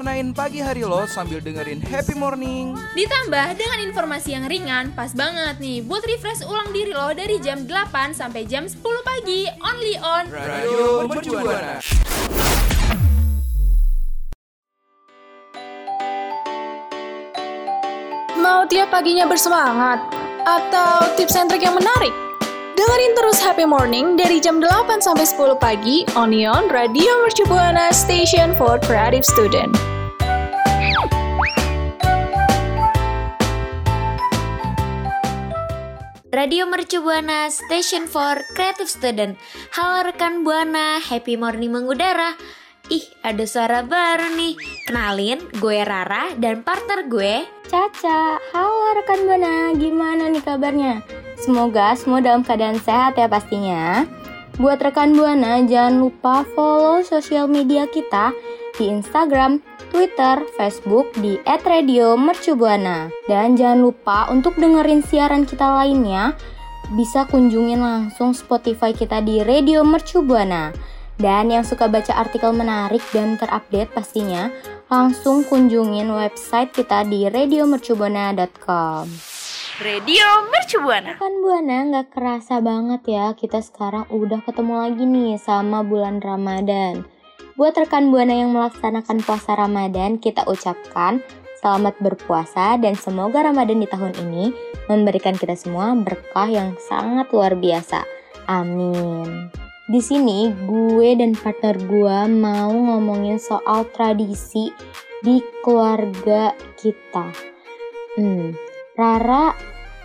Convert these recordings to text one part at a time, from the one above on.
warnain pagi hari lo sambil dengerin happy morning. Ditambah dengan informasi yang ringan, pas banget nih buat refresh ulang diri lo dari jam 8 sampai jam 10 pagi, only on Radio Mercubuana. Mau tiap paginya bersemangat? Atau tips and trick yang menarik? Dengerin terus Happy Morning dari jam 8 sampai 10 pagi Onion Radio Mercu Buana Station for Creative Student. Radio Mercu Buana Station for Creative Student. Halo rekan Buana, happy morning mengudara. Ih, ada suara baru nih. Kenalin, gue Rara dan partner gue Caca, halo rekan Buana, gimana nih kabarnya? Semoga semua dalam keadaan sehat ya pastinya. Buat rekan Buana, jangan lupa follow sosial media kita di Instagram, Twitter, Facebook di @radiomercubuana. Dan jangan lupa untuk dengerin siaran kita lainnya, bisa kunjungin langsung Spotify kita di Radio Mercubuana. Dan yang suka baca artikel menarik dan terupdate pastinya, langsung kunjungin website kita di radiomercubuana.com. Radio Mercu Buana. Kan Buana nggak kerasa banget ya kita sekarang udah ketemu lagi nih sama bulan Ramadan. Buat rekan Buana yang melaksanakan puasa Ramadan, kita ucapkan selamat berpuasa dan semoga Ramadan di tahun ini memberikan kita semua berkah yang sangat luar biasa. Amin. Di sini gue dan partner gue mau ngomongin soal tradisi di keluarga kita. Hmm, Rara,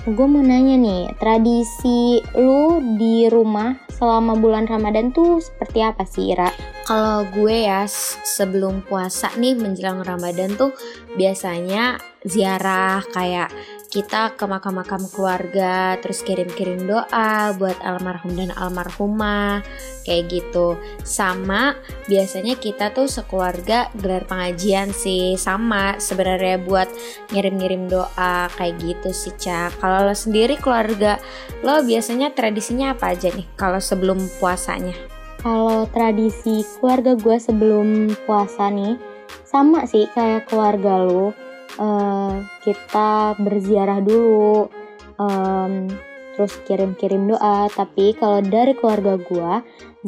gue mau nanya nih, tradisi lu di rumah selama bulan Ramadan tuh seperti apa sih, Ra? Kalau gue ya sebelum puasa nih menjelang Ramadan tuh biasanya ziarah kayak kita ke makam-makam keluarga terus kirim-kirim doa buat almarhum dan almarhumah kayak gitu. Sama biasanya kita tuh sekeluarga gelar pengajian sih sama sebenarnya buat ngirim-ngirim doa kayak gitu sih Cak kalau lo sendiri keluarga lo biasanya tradisinya apa aja nih kalau sebelum puasanya Kalau tradisi keluarga gue sebelum puasa nih, sama sih kayak keluarga lu. Eh, kita berziarah dulu, em, terus kirim-kirim doa. Tapi kalau dari keluarga gue,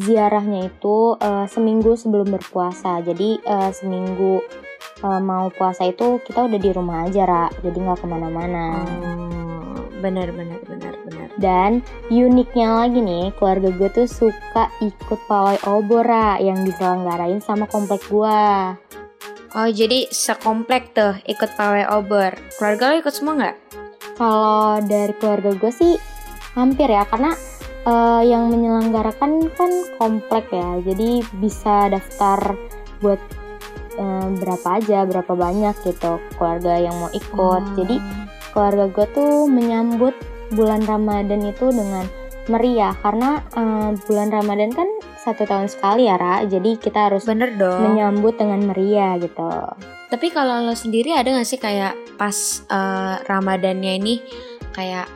ziarahnya itu eh, seminggu sebelum berpuasa. Jadi eh, seminggu eh, mau puasa itu kita udah di rumah aja, Ra. Jadi nggak ke mana-mana. Oh, benar benar benar benar. Dan uniknya lagi nih, keluarga gue tuh suka ikut pawai obora yang diselenggarain sama komplek gue. Oh jadi sekomplek tuh ikut pawai obor. Keluarga lo ikut semua nggak? Kalau dari keluarga gue sih hampir ya, karena eh, yang menyelenggarakan kan komplek ya, jadi bisa daftar buat eh, berapa aja, berapa banyak gitu keluarga yang mau ikut. Jadi keluarga gue tuh menyambut bulan Ramadan itu dengan meriah. Karena eh, bulan Ramadan kan satu tahun sekali ya Ra. Jadi kita harus bener dong. menyambut dengan meriah gitu. Tapi kalau lo sendiri ada gak sih kayak pas eh, Ramadannya ini kayak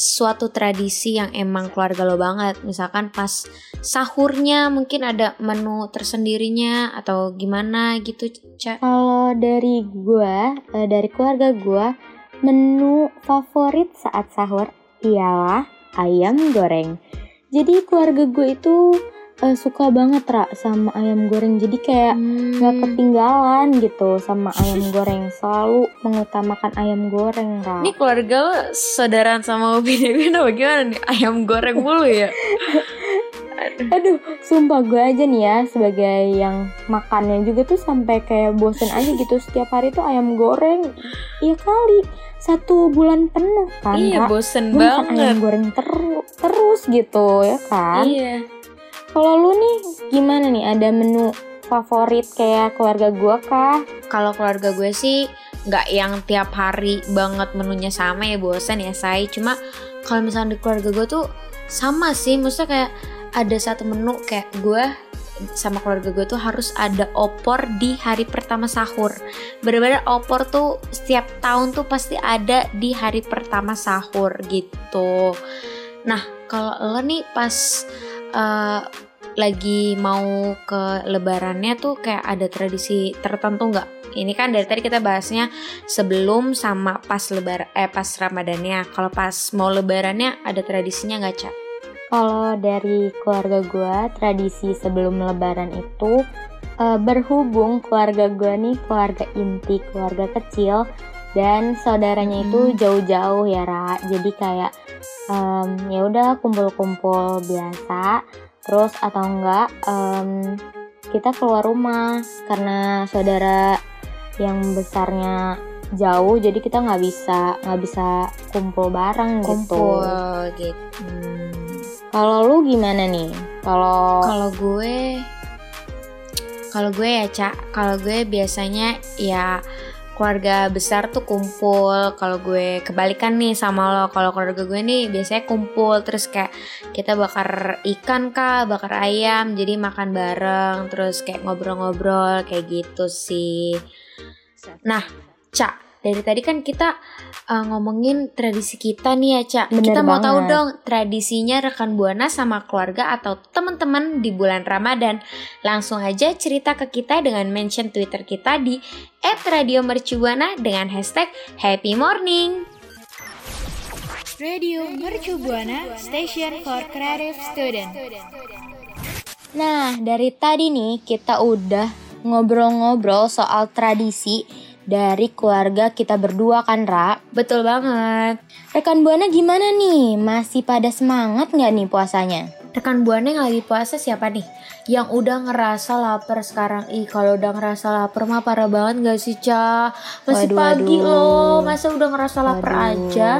suatu tradisi yang emang keluarga lo banget? Misalkan pas sahurnya mungkin ada menu tersendirinya atau gimana gitu Ca? Kalau dari gue eh, dari keluarga gue menu favorit saat sahur ialah ayam goreng. Jadi keluarga gue itu eh, suka banget Ra sama ayam goreng. Jadi kayak nggak ketinggalan gitu sama ayam goreng. Selalu mengutamakan ayam goreng Ra. Ini keluarga lo saudaraan sama Upin Ipin apa gimana nih? Ayam goreng mulu ya? Aduh, sumpah gue aja nih ya sebagai yang makannya juga tuh sampai kayak bosen aja gitu setiap hari tuh ayam goreng. Iya kali satu bulan penuh kan iya Kak? bosen Gue makan banget ayam goreng terus terus gitu ya kan. iya Kalau lu nih gimana nih? Ada menu favorit kayak keluarga gua kah? kalau keluarga gue sih nggak yang tiap hari banget menunya sama ya bosan ya say cuma kalau misalnya di keluarga gue tuh sama sih maksudnya kayak ada satu menu kayak gue sama keluarga gue tuh harus ada opor di hari pertama sahur bener-bener opor tuh setiap tahun tuh pasti ada di hari pertama sahur gitu nah kalau lo nih pas eh, lagi mau ke lebarannya tuh kayak ada tradisi tertentu nggak? Ini kan dari tadi kita bahasnya sebelum sama pas lebar eh pas ramadannya. Kalau pas mau lebarannya ada tradisinya nggak cak? Kalau dari keluarga gua tradisi sebelum lebaran itu eh, berhubung keluarga gua nih keluarga inti, keluarga kecil dan saudaranya itu jauh-jauh ya Ra. Jadi kayak em, ya udah kumpul-kumpul biasa. Terus atau enggak em, kita keluar rumah karena saudara yang besarnya jauh jadi kita nggak bisa nggak bisa kumpul bareng gitu. Kumpul gitu. Kalau lu gimana nih? Kalau Kalau gue kalau gue ya cak, kalau gue biasanya ya keluarga besar tuh kumpul. Kalau gue kebalikan nih sama lo, kalau keluarga gue nih biasanya kumpul terus kayak kita bakar ikan kah, bakar ayam, jadi makan bareng, terus kayak ngobrol-ngobrol kayak gitu sih. Nah, cak dari tadi kan kita uh, ngomongin tradisi kita nih ya cak. Bener kita mau tahu dong tradisinya rekan buana sama keluarga atau teman-teman di bulan Ramadan. Langsung aja cerita ke kita dengan mention Twitter kita di @radiomercubuana dengan hashtag Happy Morning. Radio Mercu Buana, Station for Creative Student. Nah, dari tadi nih kita udah ngobrol-ngobrol soal tradisi dari keluarga kita berdua kan, Ra? Betul banget. Rekan Buana gimana nih? Masih pada semangat nggak nih puasanya? Rekan buana yang lagi puasa siapa nih? Yang udah ngerasa lapar sekarang Ih kalau udah ngerasa lapar mah parah banget gak sih Ca? Masih Waduh, pagi waduh. loh Masa udah ngerasa lapar Waduh. aja?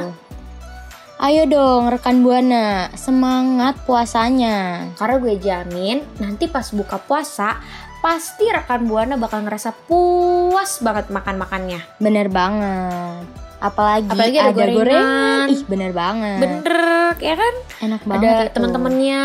Ayo dong rekan Buana, semangat puasanya. Karena gue jamin nanti pas buka puasa Pasti rekan buana bakal ngerasa puas banget makan-makannya Bener banget. Apalagi, Apalagi ada gorengan. Ih, bener banget. Bener ya kan? Enak banget Ada itu. temen-temennya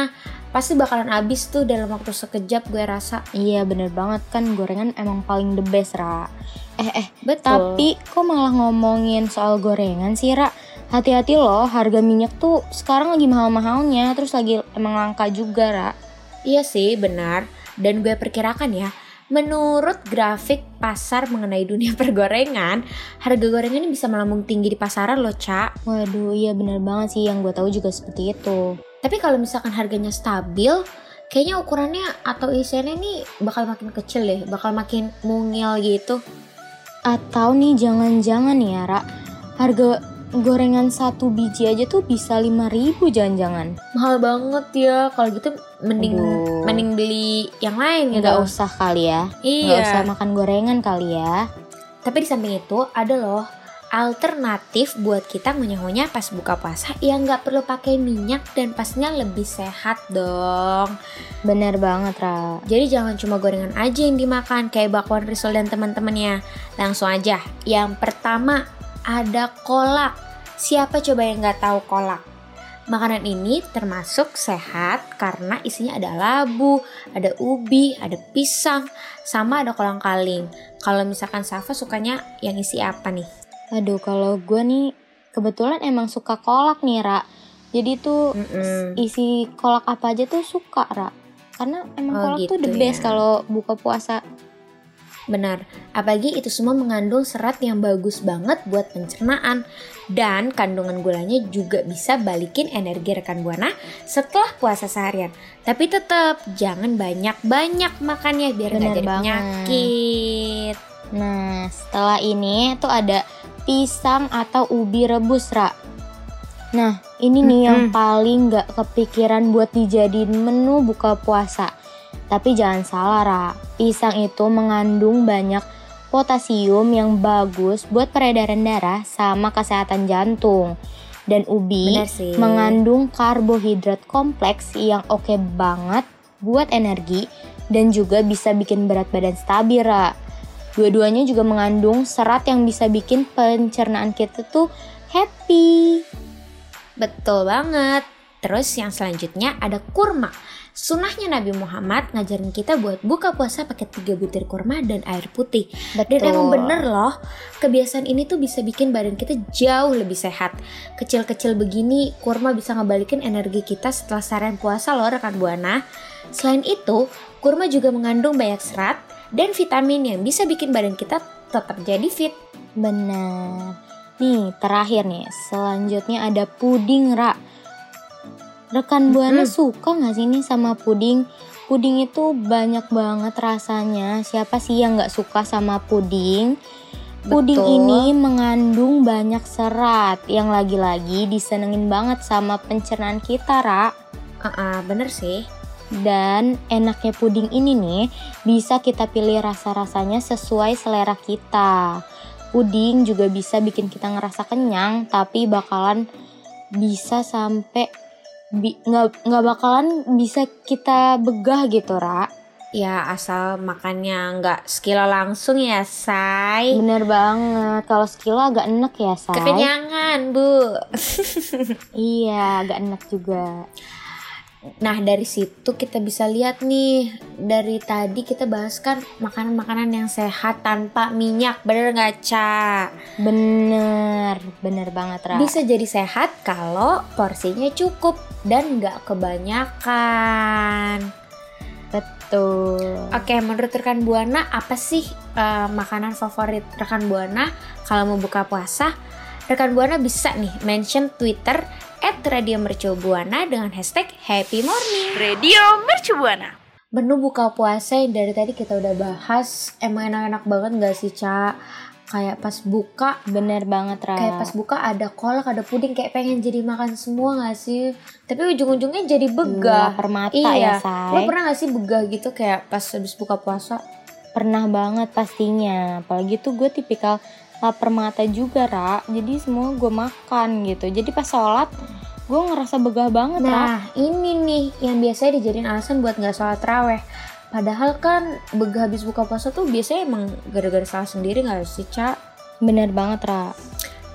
Pasti bakalan habis tuh dalam waktu sekejap gue rasa Iya bener banget kan gorengan emang paling the best Ra. Eh eh Betul Tapi kok malah ngomongin soal gorengan sih Ra? Hati-hati loh, harga minyak tuh sekarang lagi mahal-mahalnya, terus lagi emang langka juga Ra. Iya sih benar Dan gue perkirakan ya Menurut grafik pasar mengenai dunia pergorengan Harga gorengan ini bisa melambung tinggi di pasaran loh Cak Waduh, iya bener banget sih yang gue tahu juga seperti itu. Tapi kalau misalkan harganya stabil Kayaknya ukurannya atau isiannya ini bakal makin kecil deh Bakal makin mungil gitu Atau nih jangan-jangan ya Ra, harga gorengan satu biji aja tuh bisa 5000 jangan-jangan. Mahal banget ya Kalau gitu mending Aduh. Mending beli yang lain gitu Nggak usah kali ya, nggak usah Iya makan gorengan kali ya. Tapi di samping itu ada loh alternatif buat kita ngunyah-ngunyah pas buka puasa yang nggak perlu pakai minyak dan pastinya lebih sehat dong. Bener banget Ra. Jadi jangan cuma gorengan aja yang dimakan kayak bakwan risol dan teman-temannya. Langsung aja. Yang pertama ada kolak. Siapa coba yang nggak tahu kolak? Makanan ini termasuk sehat karena isinya ada labu, ada ubi, ada pisang, sama ada kolang kaling. Kalau misalkan Safa sukanya yang isi apa nih? Aduh, kalau gue nih kebetulan emang suka kolak nih, Ra. Jadi tuh Mm-mm. isi kolak apa aja tuh suka, Ra. Karena emang Oh, kolak tuh gitu the best ya. kalau buka puasa. Benar, apalagi itu semua mengandung serat yang bagus banget buat pencernaan dan kandungan gulanya juga bisa balikin energi rekan buana setelah puasa seharian. Tapi tetap jangan banyak-banyak makannya biar nggak jadi banget. penyakit. Nah, setelah ini tuh ada pisang atau ubi rebus, Ra. Nah, Ini nih yang Mm-mm. paling nggak kepikiran buat dijadiin menu buka puasa. Tapi jangan salah, Ra. Pisang itu mengandung banyak potasium yang bagus buat peredaran darah sama kesehatan jantung. Dan ubi mengandung karbohidrat kompleks yang oke banget buat energi dan juga bisa bikin berat badan stabil, Ra. Dua-duanya juga mengandung serat yang bisa bikin pencernaan kita tuh happy. Betul banget. Terus yang selanjutnya ada kurma. Sunahnya Nabi Muhammad ngajarin kita buat buka puasa pakai 3 butir kurma dan air putih. Dan emang bener loh, kebiasaan ini tuh bisa bikin badan kita jauh lebih sehat. Kecil-kecil begini, kurma bisa ngebalikin energi kita setelah seharian puasa loh rekan Buana. Selain itu, kurma juga mengandung banyak serat dan vitamin yang bisa bikin badan kita tetap jadi fit. Benar. Nih, terakhir nih. Selanjutnya ada puding, Ra. Rekan Buana Mm-mm. suka nggak sih nih sama puding? Puding itu banyak banget rasanya. Siapa sih yang nggak suka sama puding? Puding Betul. ini mengandung banyak serat yang lagi-lagi disenengin banget sama pencernaan kita, Ra. Ah, bener sih. Dan enaknya puding ini nih bisa kita pilih rasa-rasanya sesuai selera kita. Puding juga bisa bikin kita ngerasa kenyang, tapi bakalan bisa sampai nggak nggak bakalan bisa kita begah gitu, Ra. Ya asal makannya nggak sekilo langsung ya, say. Bener banget. Kalau sekilo agak enek ya, say. Kekenyangan, Bu. Iya, agak enek juga. Nah, dari situ kita bisa lihat nih, dari tadi kita bahas kan makanan-makanan yang sehat tanpa minyak, bener nggak, Ca? Bener, bener banget, Ra. Bisa jadi sehat kalau porsinya cukup dan nggak kebanyakan. Betul. Oke, menurut rekan Buana apa sih eh, makanan favorit rekan Buana kalau mau buka puasa? Rekan Buana bisa nih mention Twitter @radiomercubuana dengan hashtag Happy Morning. Radio Mercubuana. Menu buka puasa yang dari tadi kita udah bahas emang enak-enak banget gak sih Ca? Kayak pas buka, Bener banget, Ra. kayak pas buka ada kolak, ada puding kayak pengen jadi makan semua gak sih? Tapi ujung-ujungnya jadi begah. Lapar mata Iya, ya, say. lo pernah gak sih begah gitu kayak pas habis buka puasa? Pernah banget pastinya. Apalagi tuh gue tipikal lapar mata juga, Ra. Jadi semua gue makan gitu. Jadi pas sholat, gue ngerasa begah banget, Ra. Nah, ini nih yang biasanya dijadiin alasan buat nggak sholat raweh. Padahal kan begah habis buka puasa tuh biasanya emang gara-gara salah sendiri nggak sih, Ca? Bener banget, Ra.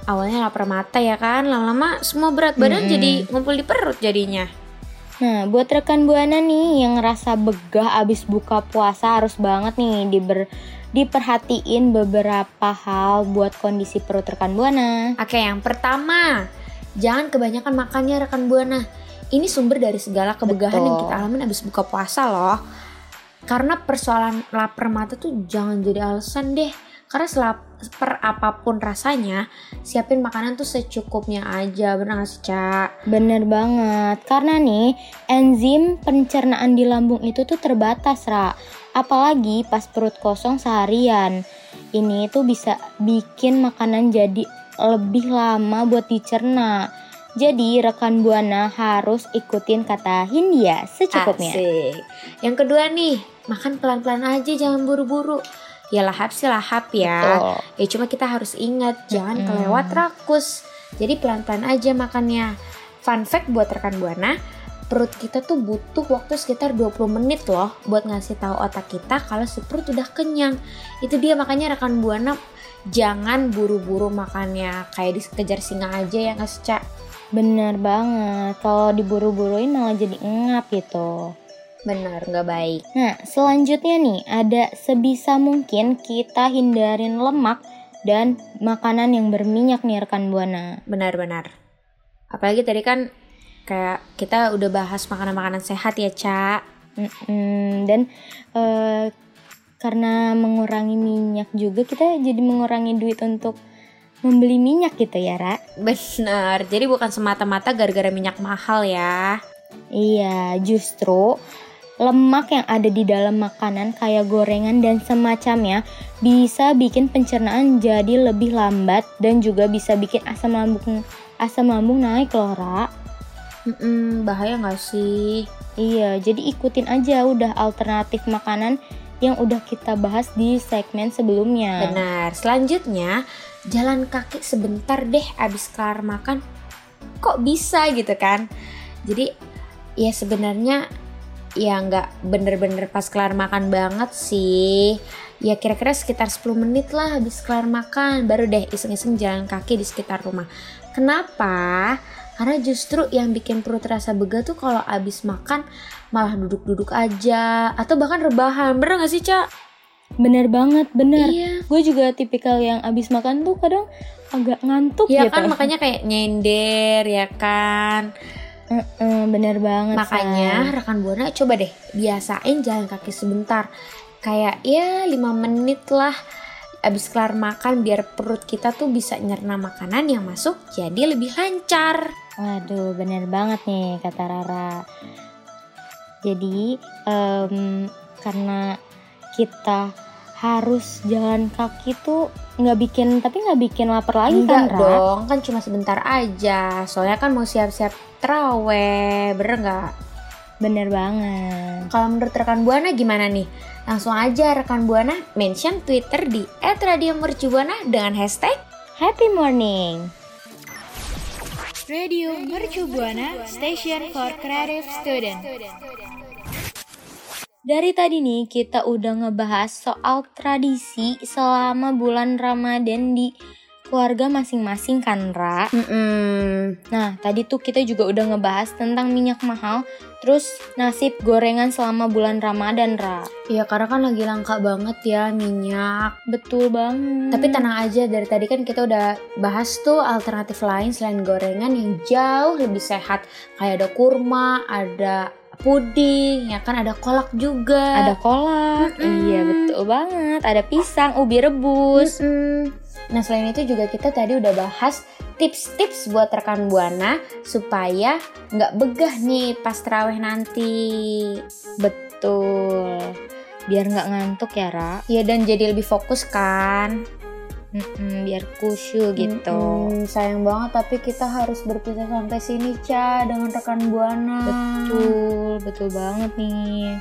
Awalnya lapar mata ya kan, lama-lama semua berat badan Mm-mm. jadi ngumpul di perut jadinya. Nah, buat rekan Buana nih yang ngerasa begah abis buka puasa harus banget nih diber diperhatiin beberapa hal buat kondisi perut rekan Buana. Oke, yang pertama, jangan kebanyakan makannya rekan buana. Ini sumber dari segala kebegahan yang Betul. kita alamin abis buka puasa loh. Karena persoalan lapar mata tuh jangan jadi alasan deh. Karena selaper apa pun rasanya, siapin makanan tuh secukupnya aja, bener gak sih, Ca? Bener banget, karena nih enzim pencernaan di lambung itu tuh terbatas, Ra. Apalagi pas perut kosong seharian. Ini tuh bisa bikin makanan jadi lebih lama buat dicerna. Jadi rekan Buana harus ikutin kata Hindia secukupnya. Asik. Yang kedua nih, makan pelan-pelan aja, jangan buru-buru. Ya lahap sih lahap ya. Betul. Ya cuma kita harus ingat jangan kelewat rakus. Jadi pelan-pelan aja makannya. Fun fact buat rekan Buana, perut kita tuh butuh waktu sekitar 20 menit loh buat ngasih tahu otak kita kalau si perut udah kenyang. Itu dia makanya rekan Buana jangan buru-buru makannya kayak dikejar singa aja ya nggak Ca? Bener banget, kalau diburu-buruin malah jadi ngap gitu. Bener, nggak baik. Nah, selanjutnya nih, ada sebisa mungkin kita hindarin lemak dan makanan yang berminyak nih rekan Buana. Benar-benar. Apalagi tadi kan kayak kita udah bahas makanan-makanan sehat ya, Ca. Mm-mm, dan eh, karena mengurangi minyak juga kita jadi mengurangi duit untuk membeli minyak gitu ya, Ra. Benar. Jadi bukan semata-mata gara-gara minyak mahal ya. Iya, justru lemak yang ada di dalam makanan kayak gorengan dan semacamnya bisa bikin pencernaan jadi lebih lambat dan juga bisa bikin asam lambung asam lambung naik loh, Ra. Mm-mm, bahaya nggak sih? Iya, jadi ikutin aja udah alternatif makanan yang udah kita bahas di segmen sebelumnya. Benar. Selanjutnya, jalan kaki sebentar deh abis kelar makan. Kok bisa gitu kan? Jadi ya sebenarnya ya nggak bener-bener pas kelar makan banget sih. Ya kira-kira sekitar 10 menit lah habis kelar makan baru deh iseng-iseng jalan kaki di sekitar rumah. Kenapa? Karena justru yang bikin perut terasa bega tuh kalau abis makan malah duduk-duduk aja atau bahkan rebahan. Bener gak sih, Cak? Bener banget, bener. Iya. Gue juga tipikal yang abis makan tuh kadang agak ngantuk Ya gitu. kan makanya kayak nyender ya kan. Heeh, bener banget. Makanya Say. rekan Buana coba deh biasain jalan kaki sebentar. Kayak ya 5 menit lah abis kelar makan biar perut kita tuh bisa nyerna makanan yang masuk jadi lebih lancar. Waduh, bener banget nih kata Rara. Jadi, em, karena kita harus jalan kaki tuh nggak bikin, tapi nggak bikin lapar lagi kan, Enggak Ra? dong, kan cuma sebentar aja. Soalnya kan mau siap-siap teraweh, bener nggak? Bener banget. Kalau menurut rekan Buana gimana nih? Langsung aja rekan Buana mention Twitter di @radiomercubuana dengan hashtag Happy morning. Radio Mercu Buana Station for Creative Student. Dari tadi nih kita udah ngebahas soal tradisi selama bulan Ramadan di keluarga masing-masing kan, Ra? Mm-mm. Nah, tadi tuh kita juga udah ngebahas tentang minyak mahal, terus nasib gorengan selama bulan Ramadan, Ra. Ya karena kan lagi langka banget ya minyak. Betul banget. Tapi tenang aja dari tadi kan kita udah bahas tuh alternatif lain selain gorengan yang jauh lebih sehat. Kayak ada kurma, ada puding, ya kan ada kolak juga. ada kolak, Mm-mm. iya betul banget. Ada pisang, ubi rebus. Mm-mm. Nah selain itu juga kita tadi udah bahas tips-tips buat rekan buana supaya nggak begah nih pas terawih nanti. Betul. Biar nggak ngantuk ya, Ra. Ya dan jadi lebih fokus kan. Mm-mm, biar kusyuk gitu. Mm-mm, sayang banget tapi kita harus berpisah sampai sini Ca dengan rekan buana. Betul, betul banget nih.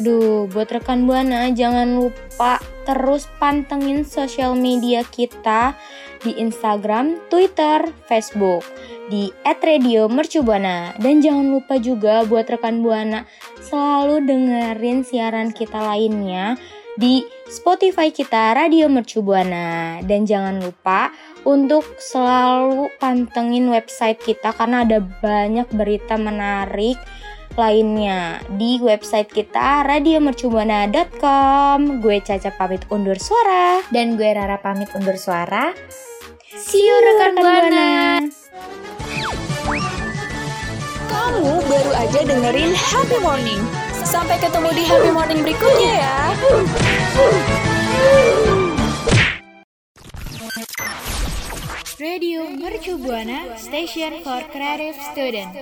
Aduh, buat rekan Buana jangan lupa terus pantengin sosial media kita di Instagram, Twitter, Facebook di @radiomercubuana. Dan jangan lupa juga buat rekan Buana selalu dengerin siaran kita lainnya di Spotify kita Radio Mercu Buana. Dan jangan lupa untuk selalu pantengin website kita karena ada banyak berita menarik lainnya di website kita radiomercubuana.com. Gue Caca pamit undur suara. Dan gue Rara pamit undur suara. See you rekan Buana. Kamu baru aja dengerin Happy Morning. Sampai ketemu di Happy Morning berikutnya ya. Radio Mercu Buana Station for Creative Student.